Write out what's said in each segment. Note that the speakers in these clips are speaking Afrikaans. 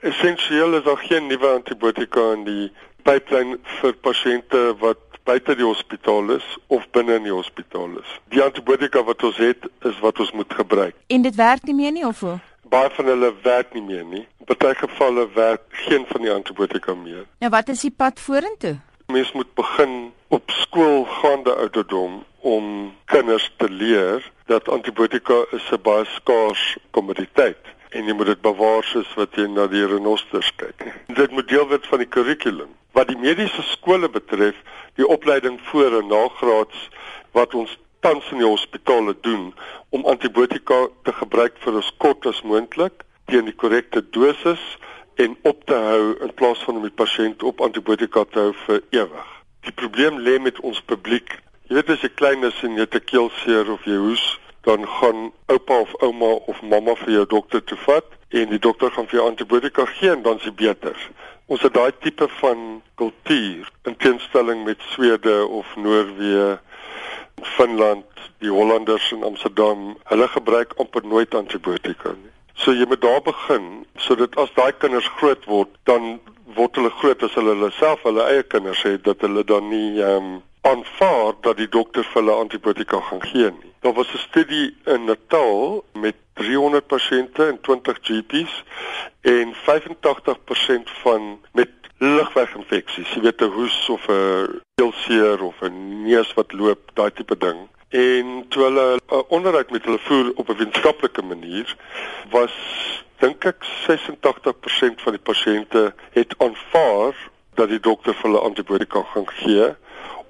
Essensieel is daar geen nuwe antibiotika in die pipeline vir pasiënte wat buite die hospitaal is of binne in die hospitaal is. Die antibiotika wat ons het is wat ons moet gebruik. En dit werk nie meer nie of hoe? Baie van hulle werk nie meer nie. In baie gevalle werk geen van die antibiotika meer. Nou wat is die pad vorentoe? Mens moet begin op skoolgaande ouderdom om kinders te leer dat antibiotika is 'n baie skaars kommoditeit en jy moet dit bewaar soos wat jy na die renosters kyk. Dit moet deel word van die kurrikulum. Wat die mediese skole betref, die opleiding voor en nagraads wat ons tans in die hospitale doen om antibiotika te gebruik vir as kort as moontlik teen die korrekte dosis en op te hou in plaas van om die pasiënt op antibiotika te hou vir ewig. Die probleem lê met ons publiek. Jy weet as jy klein is en jy het 'n keelseer of jy hoes, dan gaan oupa of ouma of mamma vir jou dokter toe vat en die dokter gaan vir jou antibiotika gee en dan is dit beter. Ons het daai tipe van kultuur in teenstelling met Swede of Noorwe, Finland, die Hollanders in Amsterdam. Hulle gebruik amper nooit antibiotika nie. So jy moet daar begin sodat as daai kinders groot word, dan word hulle groot as hulle hulle self hulle eie kinders het dat hulle dan nie ehm um, aanvaar dat die dokter vir hulle antibiotika gaan gee nie. Daar was 'n studie in Natal met 300 pasiënte en 20 GP's en 85% van met lugweginfeksies, jy weet 'n hoes of 'n keelseer of 'n neus wat loop, daai tipe ding. En toe hulle 'n onderhoud met hulle voer op 'n wetenskaplike manier, was dink ek 86% van die pasiënte het aanvaar dat die dokter vir hulle antibiotika gaan gee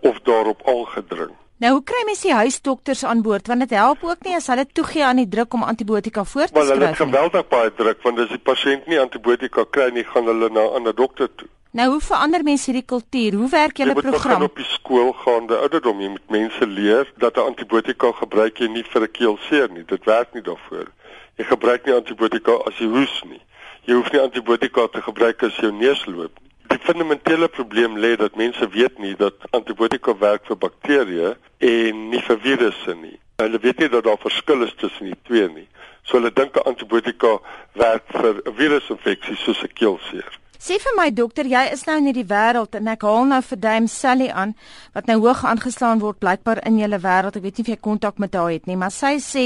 of daarop aangedring. Nou hoe kry mens die huisdokters aan boord want dit help ook nie as hulle toegee aan die druk om antibiotika voor te skryf nie. Want hulle het geweldig baie druk want as die pasiënt nie antibiotika kry nie, gaan hulle na 'n ander dokter toe. Nou hoe verander mense hierdie kultuur? Hoe werk julle program? Op die skoolgaande ouderdom jy moet mense leer dat 'n antibiotika gebruik jy nie vir 'n keelseer nie. Dit werk nie daarvoor. Jy gebruik nie antibiotika as jy hoes nie. Jy hoef nie antibiotika te gebruik as jou neus loop nie. Fundamentele probleem lê dat mense weet nie dat antibiotika werk vir bakterieë en nie vir virusse nie. Hulle weet nie dat daar verskil is tussen die twee nie. So hulle dink antibiotika werk vir 'n virusinfeksie soos 'n keelseer. Sê vir my dokter, jy is nou in hierdie wêreld en ek haal nou vir Dame Sally aan wat nou hoog aangeslaan word blykbaar in julle wêreld. Ek weet nie of jy kontak met haar het nie, maar sy sê,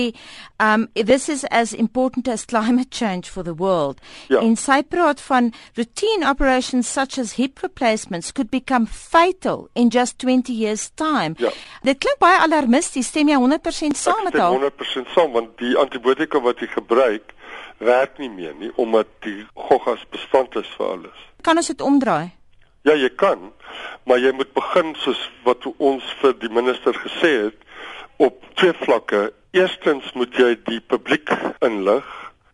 um this is as important as climate change for the world. Ja. En sy praat van routine operations such as hip replacements could become fatal in just 20 years time. Ja. Dit klink baie alarmisties. Stem jy 100% saam met haar? 100% saam want die antibiotika wat jy gebruik werk nie meer nie omdat die goggas bestand is vir alles. Kan ons dit omdraai? Ja, jy kan, maar jy moet begin soos wat ons vir die minister gesê het op twee vlakke. Eerstens moet jy die publiek inlig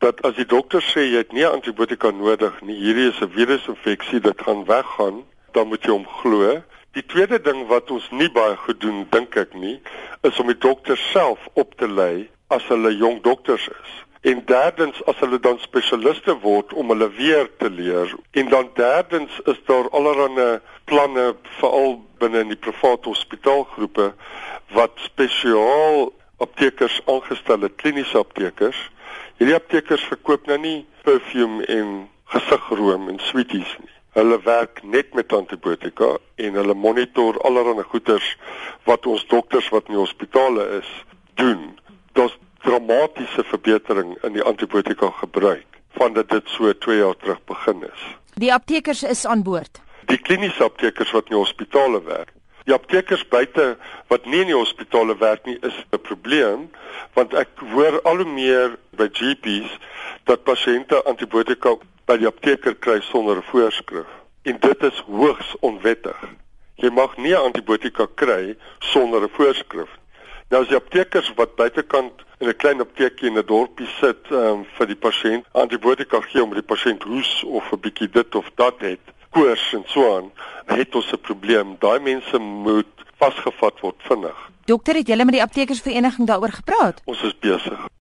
dat as die dokter sê jy het nie antibiotika nodig nie, hierdie is 'n virusinfeksie, dit gaan weggaan, dan moet jy hom glo. Die tweede ding wat ons nie baie goed doen, dink ek nie, is om die dokter self op te lei as hulle jong dokters is. En derdens as hulle dan spesialiste word om hulle weer te leer. En dan derdens is daar allerlei planne veral binne in die private hospitaalgroepe wat spesiaal aptekers aangestel het, kliniese aptekers. Hierdie aptekers verkoop nou nie perfume en gesigroom en sweeties nie. Hulle werk net met antibiotika en hulle monitor allerlei goeters wat ons dokters wat in die hospitale is doen. Dit dramatiese verbetering in die antibiotika gebruik vandat dit so 2 jaar terug begin is. Die aptekers is aan boord. Die kliniese aptekers wat in die hospitale werk. Die aptekers buite wat nie in die hospitale werk nie is 'n probleem want ek hoor al hoe meer by GP's dat pasiënte antibiotika by die apteker kry sonder 'n voorskrif en dit is hoogs onwettig. Jy mag nie antibiotika kry sonder 'n voorskrif. Nou as die aptekers wat buitekant in 'n klein apteekie in 'n dorpie sit um, vir die pasiënt antibiotika gee om die pasiënt hoes of 'n bietjie dit of dat het, koors en so aan, het ons 'n probleem. Daai mense moet vasgevat word vinnig. Dokter, het julle met die aptekersvereniging daaroor gepraat? Ons is besig.